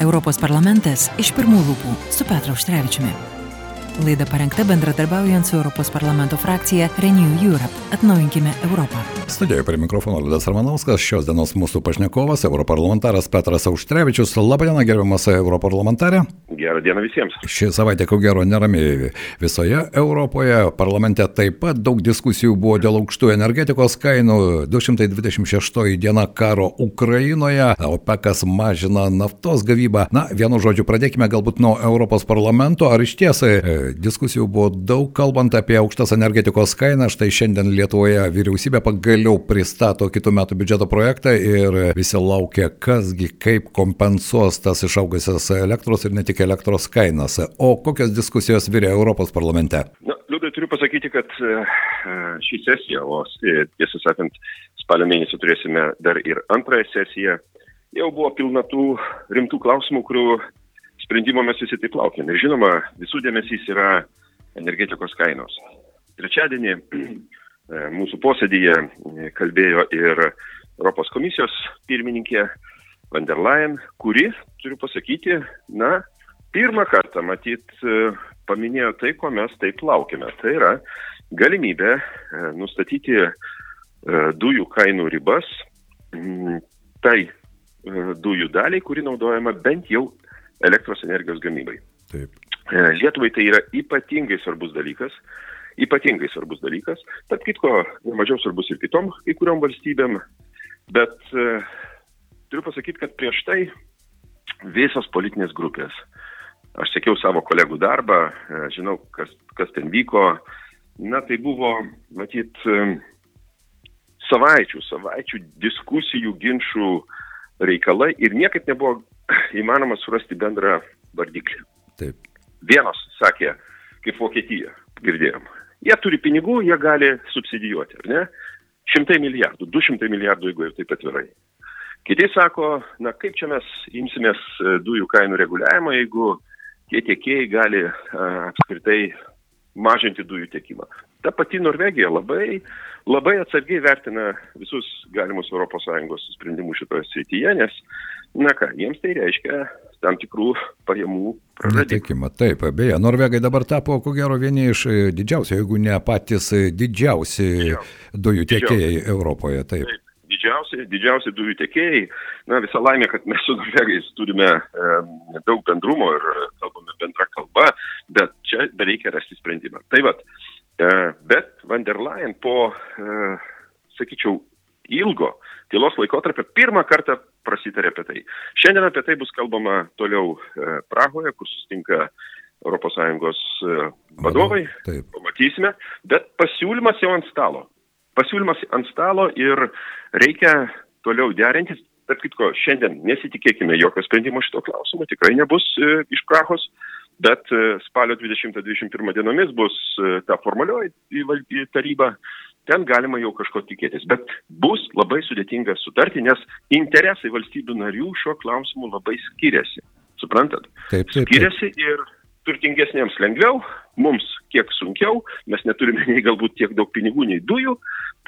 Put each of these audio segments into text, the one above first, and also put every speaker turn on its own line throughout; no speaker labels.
Europos parlamentas iš pirmų lūpų su Petru Užtrevičiumi. Laida parengta bendradarbiaujant su Europos parlamento frakcija Renew Europe. Atnaujinkime Europą.
Studijoje prie mikrofono Liudas Armanovskas, šios dienos mūsų pašnekovas, europarlamentaras Petras Auštrevičius. Labadiena, gerbiamas europarlamentarė.
Gerą dieną visiems.
Ši savaitė, ko gero, neramiai visoje Europoje. Parlamente taip pat daug diskusijų buvo dėl aukštų energetikos kainų. 226 diena karo Ukrainoje, OPECas mažina naftos gavybą. Na, vienu žodžiu, pradėkime galbūt nuo Europos parlamento. Ar iš tiesai diskusijų buvo daug kalbant apie aukštas energetikos kainas. Štai šiandien Lietuvoje vyriausybė pagaliau pristato kitų metų biudžeto projektą ir visi laukia, kasgi kaip kompensuos tas išaugusias elektros ir ne tik elektros kainas. O kokios diskusijos vyrė Europos parlamente?
Na, liūdai turiu pasakyti, kad šį sesiją, o tiesą sakant, spalio mėnesį turėsime dar ir antrąją sesiją, jau buvo pilna tų rimtų klausimų, kurių sprendimo mes visi taip laukiam. Ir žinoma, visų dėmesys yra energetikos kainos. Trečiadienį mūsų posėdėje kalbėjo ir Europos komisijos pirmininkė van der Leyen, kuri, turiu pasakyti, na, pirmą kartą matyt paminėjo tai, ko mes taip laukiame. Tai yra galimybė nustatyti dujų kainų ribas tai dujų daliai, kuri naudojama bent jau elektros energijos gamybai.
Taip.
Lietuvai tai yra ypatingai svarbus dalykas, ypatingai svarbus dalykas, tarp kitko, nemažiau svarbus ir kitom kai kuriom valstybėm, bet e, turiu pasakyti, kad prieš tai visos politinės grupės, aš sekiau savo kolegų darbą, e, žinau, kas, kas ten vyko, na tai buvo, matyt, e, savaičių, savaičių diskusijų, ginčių reikalai ir niekaip nebuvo įmanoma surasti bendrą vardiklį.
Taip.
Vienos sakė, kaip Vokietija, girdėjom, jie turi pinigų, jie gali subsidijuoti, ar ne? Šimtai milijardų, du šimtai milijardų, jeigu ir taip atvirai. Kiti sako, na kaip čia mes imsimės dujų kainų reguliavimo, jeigu tie tiekėjai gali a, apskritai mažinti dujų tiekimą. Ta pati Norvegija labai, labai atsargiai vertina visus galimus ES sprendimus šitoje srityje, nes, na ką, jiems tai reiškia tam tikrų pajamų
praradimą. Taip, beje, Norvegai dabar tapo, ko gero, vieni iš didžiausių, jeigu ne patys didžiausi dujų tiekėjai Didžiausi. Europoje. Taip. taip
didžiausi, didžiausi dujų tiekėjai. Na, visa laimė, kad mes su norvegais turime e, daug bendrumo ir kalbame bendrą kalbą, bet čia dar reikia rasti sprendimą. Tai vad, e, bet van der Leyen po, e, sakyčiau, ilgo tylos laikotarpio pirmą kartą prasitarė apie tai. Šiandien apie tai bus kalbama toliau e, Prahoje, kur sustinka ES vadovai,
Taip.
pamatysime, bet pasiūlymas jau ant stalo pasiūlymas ant stalo ir reikia toliau derintis. Tarp kitko, šiandien nesitikėkime jokio sprendimo šito klausimo, tikrai nebus e, iš Prahos, bet e, spalio 20-21 dienomis bus e, ta formalioji taryba, ten galima jau kažko tikėtis. Bet bus labai sudėtinga sutarti, nes interesai valstybių narių šiuo klausimu labai skiriasi. Suprantat?
Taip, taip, taip.
Skiriasi ir turtingesniems lengviau, mums kiek sunkiau, mes neturime nei galbūt tiek daug pinigų, nei dujų,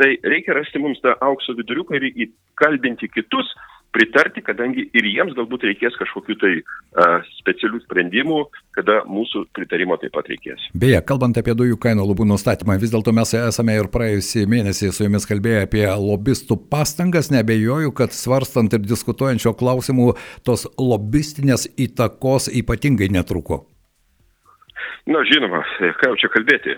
tai reikia rasti mums tą aukso viduriuką ir įkalbinti kitus, pritarti, kadangi ir jiems galbūt reikės kažkokių tai a, specialių sprendimų, kada mūsų pritarimo taip pat reikės.
Beje, kalbant apie dujų kainų lubų nustatymą, vis dėlto mes esame ir praėjusį mėnesį su jumis kalbėję apie lobistų pastangas, nebejoju, kad svarstant ir diskutuojančio klausimų, tos lobistinės įtakos ypatingai netruko.
Na, žinoma, ką jau čia kalbėti.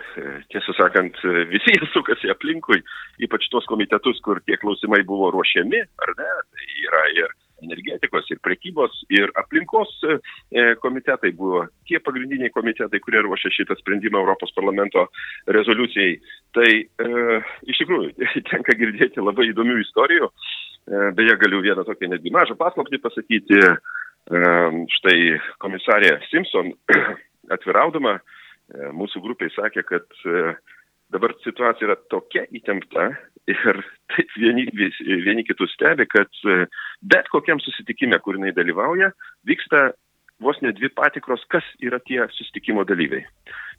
Tiesą sakant, visi jie sukasi aplinkui, ypač tos komitetus, kur tie klausimai buvo ruošiami, ar ne? Tai yra ir energetikos, ir prekybos, ir aplinkos komitetai buvo tie pagrindiniai komitetai, kurie ruošia šitą sprendimą Europos parlamento rezoliucijai. Tai e, iš tikrųjų tenka girdėti labai įdomių istorijų. E, beje, galiu vieną tokią netgi mažą paslaptį pasakyti. E, štai komisarė Simpson atviraudama mūsų grupiai sakė, kad dabar situacija yra tokia įtempta ir taip vieni, vieni kitus stebi, kad bet kokiam susitikime, kur jinai dalyvauja, vyksta vos ne dvi patikros, kas yra tie susitikimo dalyviai.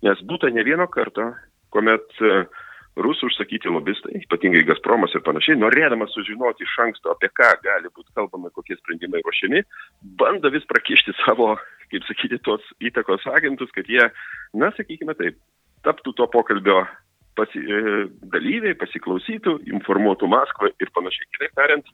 Nes būtų ne vieno karto, kuomet rusų užsakyti lobistai, ypatingai Gazpromas ir panašiai, norėdamas sužinoti iš anksto, apie ką gali būti kalbama, kokie sprendimai ruošiami, bando vis prakišti savo, kaip sakyti, tos įtakos agentus, kad jie, na, sakykime taip, taptų to pokalbio pasi, e, dalyviai, pasiklausytų, informuotų Maskvą ir panašiai. Kitaip tariant,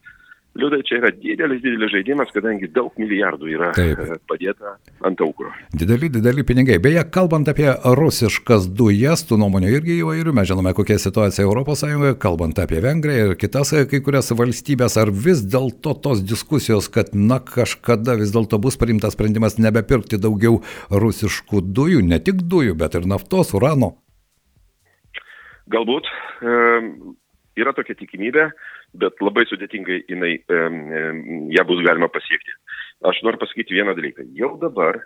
Liūdai, čia yra didelis, didelis žaidimas, kadangi daug milijardų yra Taip. E, padėta ant aukuro.
Dideli, dideli pinigai. Beje, kalbant apie rusiškas dujas, tų nuomonių irgi įvairių, mes žinome, kokia situacija ES, kalbant apie Vengriją ir kitas e, kai kurias valstybės, ar vis dėlto tos diskusijos, kad na kažkada vis dėlto bus priimtas sprendimas nebepirkti daugiau rusiškų dujų, ne tik dujų, bet ir naftos, urano.
Galbūt e, yra tokia tikimybė, bet labai sudėtingai jinai, ją bus galima pasiekti. Aš noriu pasakyti vieną dalyką. Jau dabar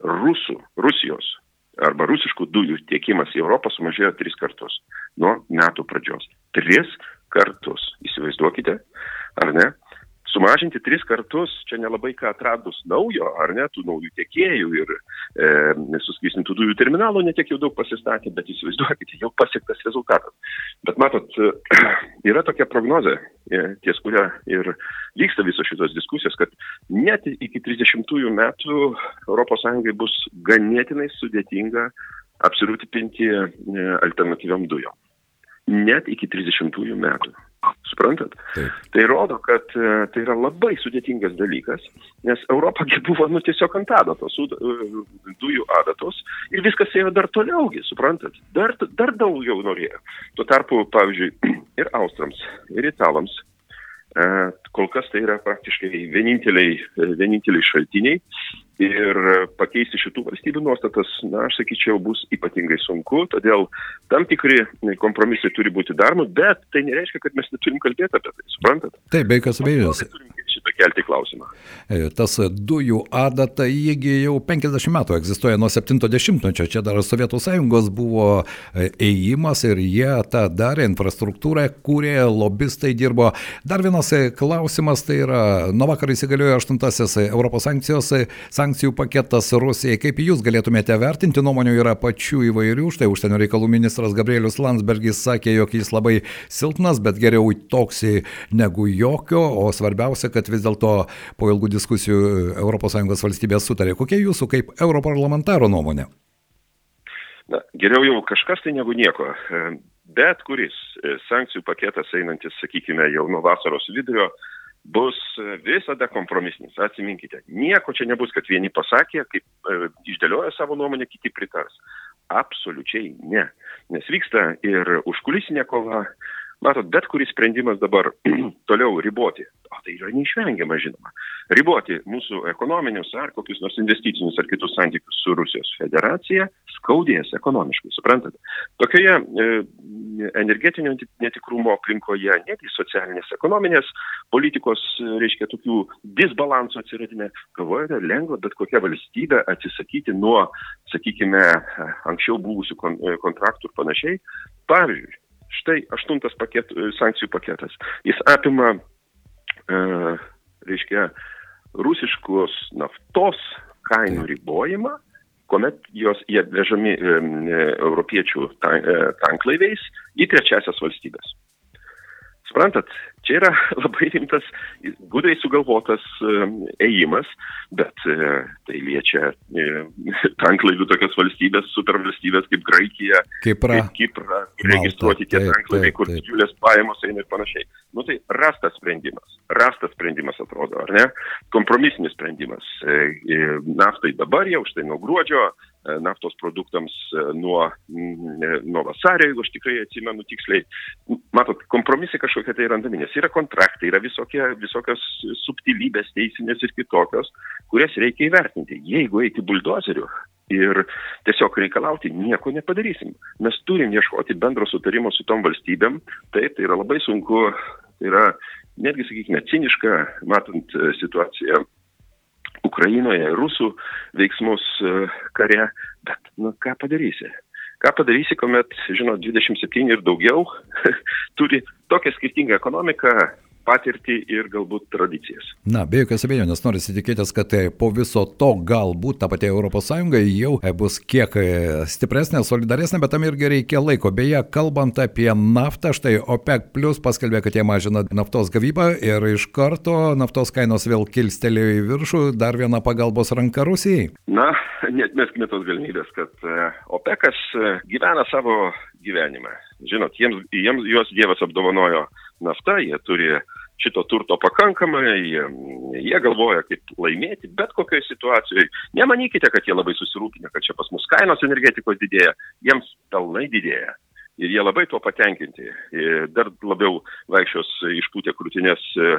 rusų, Rusijos arba rusiškų dujų tiekimas į Europą sumažėjo tris kartus nuo metų pradžios. Tris kartus. Įsivaizduokite, ar ne? Sumažinti tris kartus, čia nelabai ką atradus naujo, ar ne, tų naujų tiekėjų ir e, suskystintų dujų terminalų netiek jau daug pasistatė, bet įsivaizduokite, jau pasiektas rezultatas. Bet matot, yra tokia prognozė, e, ties kuria ir vyksta visos šitos diskusijos, kad net iki 30 metų ES bus ganėtinai sudėtinga apsirūpinti e, alternatyviam dujom. Net iki 30 metų. Suprantat? Taip. Tai rodo, kad e, tai yra labai sudėtingas dalykas, nes Europa buvo nu, tiesiog ant adatos, e, dujų adatos ir viskas ėjo dar toliaugi, suprantat? Dar, dar daugiau norėjo. Tuo tarpu, pavyzdžiui, ir austrams, ir italams e, kol kas tai yra praktiškai vieninteliai, vieninteliai šaltiniai ir pakeisti šitų valstybių nuostatas, na, aš sakyčiau, bus ypatingai sunku, todėl tam tikri kompromisai turi būti daromi, bet tai nereiškia, kad mes neturim kalbėti apie tai, suprantat?
Taip, be jokios abejonės
šitą kelti klausimą.
E, tas dujų adata, jiegi jau 50 metų egzistuoja nuo 70-mečio, čia dar Sovietų sąjungos buvo e, ėjimas ir jie tą darė, infrastruktūrą kūrė, lobistai dirbo. Dar vienas e, klausimas, tai yra, nuo vakar įsigaliojo 8-asis Europos sankcijos, sankcijų paketas Rusijai. Kaip jūs galėtumėte vertinti, nuomonių yra pačių įvairių, štai užsienio reikalų ministras Gabrielius Landsbergis sakė, jog jis labai silpnas, bet geriau toks negu jokio, o svarbiausia, kad vis dėlto po ilgų diskusijų ES valstybės sutarė. Kokia jūsų kaip europarlamentaro nuomonė?
Na, geriau jau kažkas tai negu nieko. Bet kuris sankcijų paketas einantis, sakykime, jau nuo vasaros vidurio, bus visada kompromisinis. Atsiminkite, nieko čia nebus, kad vieni pasakė, kaip e, išdėlioja savo nuomonę, kiti pritars. Absoliučiai ne. Nes vyksta ir užkulisinė kova, Matot, bet kuris sprendimas dabar toliau riboti, o tai yra neišvengiama, žinoma, riboti mūsų ekonominius ar kokius nors investicinius ar kitus santykius su Rusijos federacija skaudės ekonomiškai, suprantate. Tokioje e, energetinio netikrumo aplinkoje, netgi socialinės, ekonominės politikos, reiškia, tokių disbalansų atsiradime, galvojate, lengva bet kokia valstybė atsisakyti nuo, sakykime, anksčiau buvusių kontraktų ir panašiai. Pavyzdžiui, Štai aštuntas paket, e, sankcijų paketas. Jis apima, e, reiškia, rusiškos naftos kainų ribojimą, kuomet jos jie vežami e, e, europiečių e, tanklaiviais į trečiasias valstybės. Suprantat, čia yra labai rimtas, gudriai sugalvotas ėjimas, bet e, tai liečia e, tanklaivių tokias valstybės, supervalstybės kaip Graikija,
Kipra,
kaip Kipra, registruoti tie tanklaiviai, kur didžiulės pajamos eina ir panašiai. Nu tai rastas sprendimas, rastas sprendimas atrodo, ar ne? Kompromisinis sprendimas. E, naftai dabar jau, štai nuo gruodžio, naftos produktams e, nuo, nuo vasario, jeigu aš tikrai atsimenu tiksliai. Matot, kompromisai kažkokie tai randami, nes yra kontraktai, yra visokie, visokios subtilybės teisinės ir kitokios, kurias reikia įvertinti. Jeigu eiti buldozeriu ir tiesiog reikalauti, nieko nepadarysim. Mes turim ieškoti bendro sutarimo su tom valstybėm, taip, tai yra labai sunku, tai yra netgi, sakykime, ciniška, matant e, situaciją Ukrainoje, rusų veiksmus e, kare, bet, nu, ką padarysi? Ką padarysi, kuomet, žinot, 27 ir daugiau turi tokią skirtingą ekonomiką, patirtį ir galbūt tradicijas.
Na, be jokios abejonės, noriu įsitikėtis, kad e, po viso to galbūt ta pati ES jau e, bus kiek stipresnė, solidaresnė, bet tam irgi reikia laiko. Beje, kalbant apie naftą, štai OPEC Plus paskelbė, kad jie mažina naftos gavybą ir iš karto naftos kainos vėl kilstelėjo į viršų, dar viena pagalbos ranka Rusijai.
Na, net meskime tos galimybės, kad OPECas gyvena savo gyvenimą. Žinot, jiems, jiems juos Dievas apdovanojo nafta, jie turi šito turto pakankamai, jie, galvoja, kaip laimėti bet kokioje situacijoje. Nemanykite, kad jie labai susirūpinę, kad čia pas mus kainos energetikos didėja, jiems pelnai didėja. Ir jie labai tuo patenkinti. Dar labiau vaikščios išpūtę krūtinės e,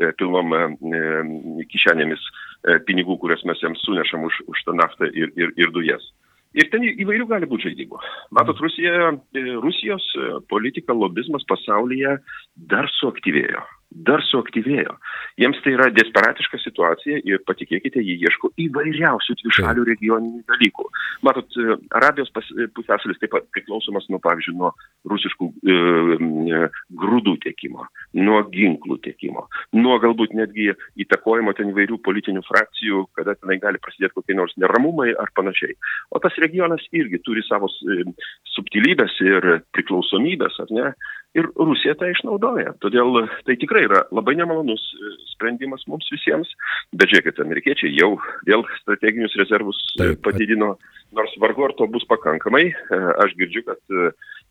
e, pilnom e, kišenėmis pinigų, kurias mes jiems sunešam už, už tą naftą ir, ir, ir dujas. Ir ten įvairių gali būti žaidimų. Matot, Rusija, Rusijos politika, lobizmas pasaulyje dar suaktyvėjo dar suaktyvėjo. Jiems tai yra desperatiška situacija ir patikėkite, jie ieško įvairiausių dvišalių regioninių dalykų. Matot, e, Arabijos e, pusėsalis taip pat priklausomas nuo, pavyzdžiui, nuo rusiškų e, e, grūdų tiekimo, nuo ginklų tiekimo, nuo galbūt netgi įtakojimo ten įvairių politinių frakcijų, kada tenai gali prasidėti kokie nors neramumai ar panašiai. O tas regionas irgi turi savo subtilybės ir priklausomybės, ar ne? Ir Rusija tą išnaudoja. Todėl tai tikrai yra labai nemalonus e, sprendimas mums visiems, bet žiūrėkit, amerikiečiai jau vėl strateginius rezervus e, Taip. padidino, nors vargu ar to bus pakankamai. E, aš girdžiu, kad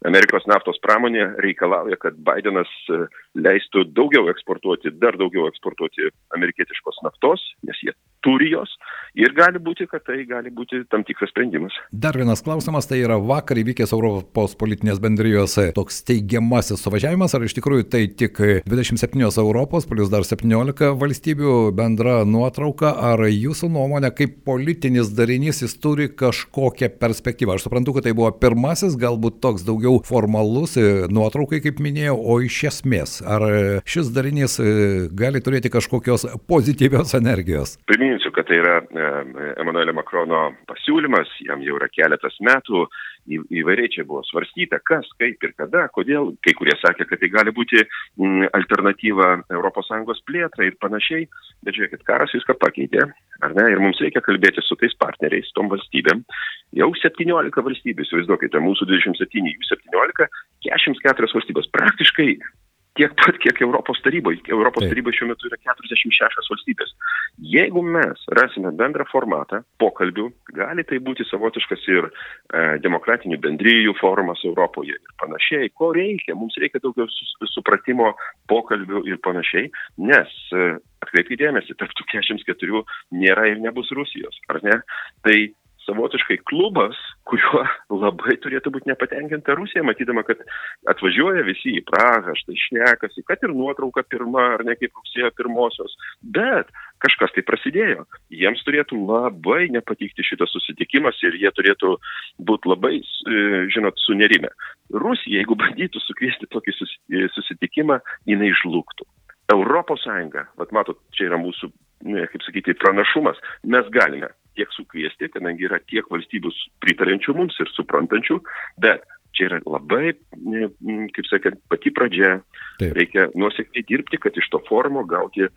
Amerikos naftos pramonė reikalauja, kad Bidenas leistų daugiau eksportuoti, dar daugiau eksportuoti amerikietiškos naftos, nes jie turi jos ir gali būti, kad tai gali būti tam tikras sprendimas.
Dar vienas klausimas, tai yra vakar įvykęs Europos politinės bendrijos toks teigiamasis suvažiavimas, ar iš tikrųjų tai tik 27 Europos plus dar 17 valstybių bendra nuotrauka, ar jūsų nuomonė kaip politinis darinys jis turi kažkokią perspektyvą? Aš suprantu, kad tai buvo pirmasis, galbūt toks daugiau formalus e, nuotraukai, kaip minėjau, o iš esmės, ar šis darinys e, gali turėti kažkokios pozityvios energijos?
Priminsiu, kad tai yra Emanuelio Makrono pasiūlymas, jam jau yra keletas metų, į, įvairiai čia buvo svarstyta, kas, kaip ir kada, kodėl, kai kurie sakė, kad tai gali būti m, alternatyva ES plėtrai ir panašiai, bet žiūrėkit, karas viską pakeitė, ar ne, ir mums reikia kalbėti su tais partneriais, tom valstybėm. Jau 17 valstybių, įsivaizduokite, mūsų 27, jų 17, 44 valstybės, praktiškai tiek pat, kiek Europos taryboje. Europos Taip. taryboje šiuo metu yra 46 valstybės. Jeigu mes rasime bendrą formatą pokalbių, gali tai būti savotiškas ir e, demokratinių bendryjų forumas Europoje ir panašiai. Ko reikia? Mums reikia daugiau supratimo pokalbių ir panašiai, nes e, atkreipkite dėmesį, tarp tų 44 nėra ir nebus Rusijos, ar ne? Tai savotiškai klubas, kuriuo labai turėtų būti nepatenkinta Rusija, matydama, kad atvažiuoja visi į Prahą, štai šnekasi, kad ir nuotrauka pirma, ar ne kaip rugsėjo pirmosios, bet kažkas tai prasidėjo. Jiems turėtų labai nepatikti šitas susitikimas ir jie turėtų būti labai, e, žinot, sunerime. Rusija, jeigu bandytų sukviesti tokį susitikimą, jinai žlugtų. Europos Sąjunga, vat matot, čia yra mūsų, kaip sakyti, pranašumas, mes galime tiek sukviesti, kadangi yra tiek valstybių pritarančių mums ir suprantančių, bet čia yra labai, kaip sakant, pati pradžia. Taip. Reikia nuosekliai dirbti, kad iš to forumo gauti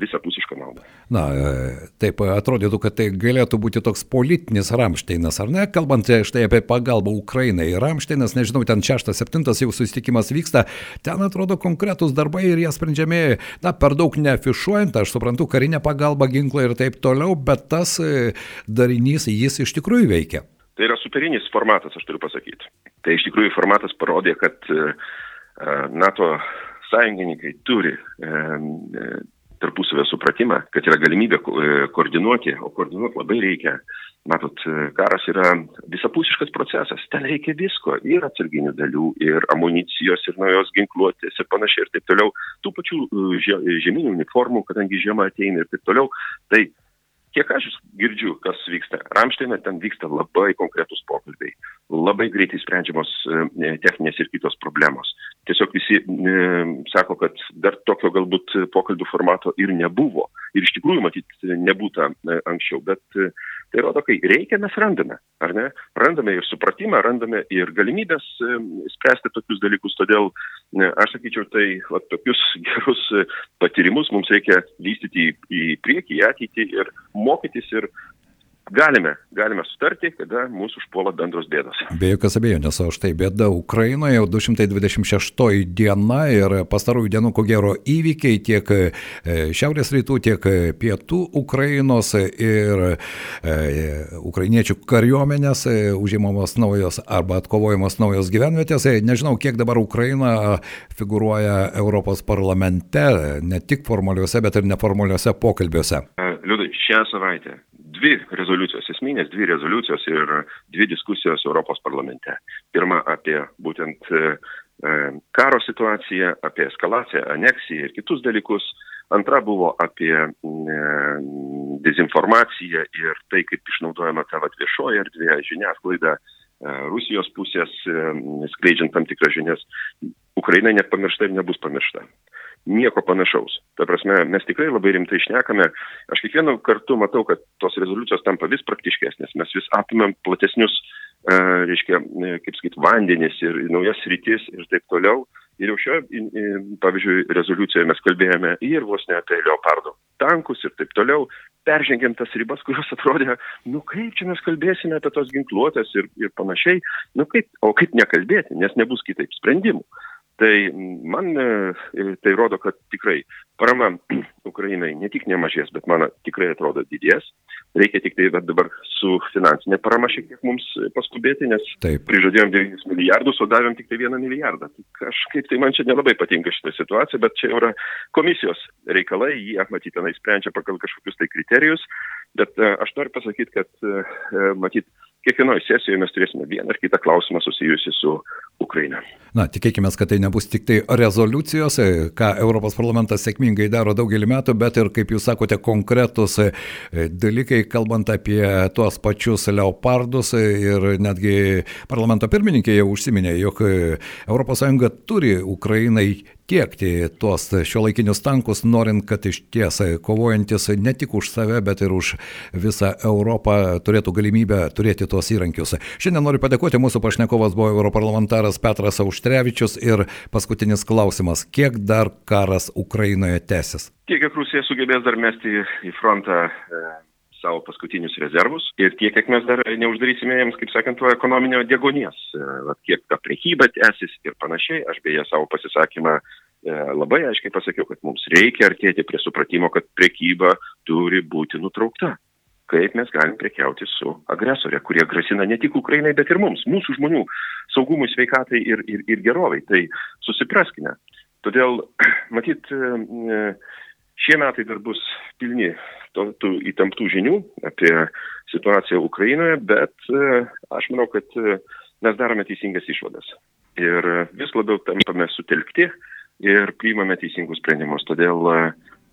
visapusišką naudą.
Na, e, taip atrodytų, kad tai galėtų būti toks politinis Ramšteinas, ar ne? Kalbant e, štai apie pagalbą Ukrainai. Ramšteinas, nežinau, ten 6-7 jau susitikimas vyksta, ten atrodo konkretus darbai ir jie sprendžiami, na, per daug neafišuojant, aš suprantu, karinę pagalbą, ginklą ir taip toliau, bet tas darinys jis iš tikrųjų veikia.
Tai yra superinis formatas, aš turiu pasakyti. Tai iš tikrųjų formatas parodė, kad NATO sąjungininkai turi tarpusavio supratimą, kad yra galimybė e, koordinuoti, o koordinuoti labai reikia. Matot, e, karas yra visapusiškas procesas, ten reikia visko, ir atsarginių dalių, ir amunicijos, ir naujos ginkluotės, ir panašiai, ir taip toliau, tų pačių e, žeminių uniformų, kadangi žiema ateina ir taip toliau. Tai kiek aš girdžiu, kas vyksta, Ramšteinė ten vyksta labai konkretus pokalbiai, labai greitai sprendžiamos e, techninės ir kitos problemos. Tiesiog visi e, sako, kad dar tokio galbūt pokalbių formato ir nebuvo. Ir iš tikrųjų, matyt, nebūta e, anksčiau, bet e, tai rodo, kai reikia, mes randame, ar ne? Randame ir supratimą, randame ir galimybės spręsti tokius dalykus. Todėl aš sakyčiau, tai va, tokius gerus e, patyrimus mums reikia vystyti į, į priekį, į ateitį ir mokytis ir galime, galime sutarti, kada mūsų užpuola bendros bėdos.
Be jokios abejonės, o štai bėda Ukrainoje jau 226 diena ir pastarųjų dienų ko gero įvykiai tiek e, šiaurės rytų, tiek pietų Ukrainos ir e, ukrainiečių kariuomenės e, užimamos naujos arba atkovojamos naujos gyvenvietės. Nežinau, kiek dabar Ukraina figuruoja Europos parlamente, ne tik formaliuose, bet ir neformaliuose pokalbiuose.
Liudai, šią savaitę dvi rezoliucijos, esminės dvi rezoliucijos ir dvi diskusijos Europos parlamente. Pirma apie būtent e, e, karo situaciją, apie eskalaciją, aneksiją ir kitus dalykus. Antra buvo apie e, dezinformaciją ir tai, kaip išnaudojama ta viešoji erdvė, žiniasklaida Rusijos pusės, skleidžiant tam tikras žinias. Ukraina nepamiršta ir nebus pamiršta nieko panašaus. Ta prasme, mes tikrai labai rimtai išnekame. Aš kiekvienu kartu matau, kad tos rezoliucijos tampa vis praktiškesnės. Mes vis apimam platesnius, e, reiškia, e, kaip sakyt, vandenis ir naujas rytis ir taip toliau. Ir jau šioje, pavyzdžiui, rezoliucijoje mes kalbėjome ir vos ne apie leopardo tankus ir taip toliau, peržengėm tas ribas, kurios atrodė, nu kaip čia mes kalbėsime apie tos ginkluotės ir, ir panašiai, nu kaip, o kaip nekalbėti, nes nebus kitaip sprendimų. Tai man e, tai rodo, kad tikrai parama Ukrainai ne tik nemažės, bet man tikrai atrodo didės. Reikia tik tai dabar su finansinė parama šiek tiek mums paskubėti, nes Taip. prižadėjom 9 milijardus, o davėm tik tai 1 milijardą. Tai kažkaip tai man čia nelabai patinka šitą situaciją, bet čia yra komisijos reikalai, jie matyti tenai sprendžia pagal kažkokius tai kriterijus. Bet e, aš noriu pasakyti, kad e, matyt, kiekvienoje sesijoje mes turėsime vieną ar kitą klausimą susijusi su Ukraina.
Na, tikėkime, kad tai nebus tik tai rezoliucijos, ką Europos parlamentas sėkmingai daro daugelį metų, bet ir, kaip jūs sakote, konkretus e, dalykai, kalbant apie tuos pačius leopardus ir netgi parlamento pirmininkė jau užsiminė, jog ES turi Ukrainai tiekti tuos šiuolaikinius tankus, norint, kad iš ties kovojantis ne tik už save, bet ir už visą Europą turėtų galimybę turėti tuos įrankius. Šiandien noriu padėkoti, mūsų pašnekovas buvo europarlamentaras Petras Auštrevičius ir paskutinis klausimas, kiek dar karas Ukrainoje tęsis?
Kiek Rusija sugebės dar mesti į frontą e, savo paskutinius rezervus ir tiek, kiek mes dar neuždarysime jiems, kaip sakant, to ekonominio degonies, e, vat, kiek ta priekyba tęsis ir panašiai. Aš beje savo pasisakymą e, labai aiškiai pasakiau, kad mums reikia artėti prie supratimo, kad priekyba turi būti nutraukta. Kaip mes galim prekiauti su agresorė, kurie grasina ne tik Ukrainai, bet ir mums, mūsų žmonių saugumui, sveikatai ir, ir, ir geroviai. Tai susipraskime. Todėl, matyt, e, Šie metai dar bus pilni to, tų įtemptų žinių apie situaciją Ukrainoje, bet e, aš manau, kad e, mes darome teisingas išvadas. Ir vis labiau tampame sutelkti ir priimame teisingus sprendimus. Todėl e,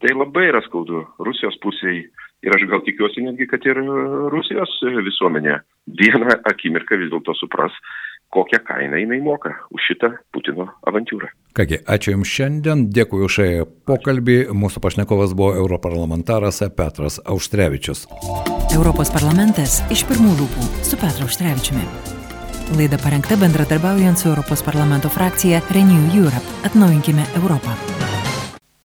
tai labai yra skaudu Rusijos pusiai ir aš gal tikiuosi netgi, kad ir Rusijos visuomenė vieną akimirką vis dėlto supras, kokią kainą jinai moka už šitą Putino avantūrą.
Kągi, ačiū Jums šiandien, dėkui už pokalbį. Mūsų pašnekovas buvo europarlamentaras Petras Auštrevičius.
Europos parlamentas iš pirmų lūpų su Petru Auštrevičiumi. Laida parengta bendradarbiaujant su Europos parlamento frakcija Renew Europe. Atnaujinkime Europą.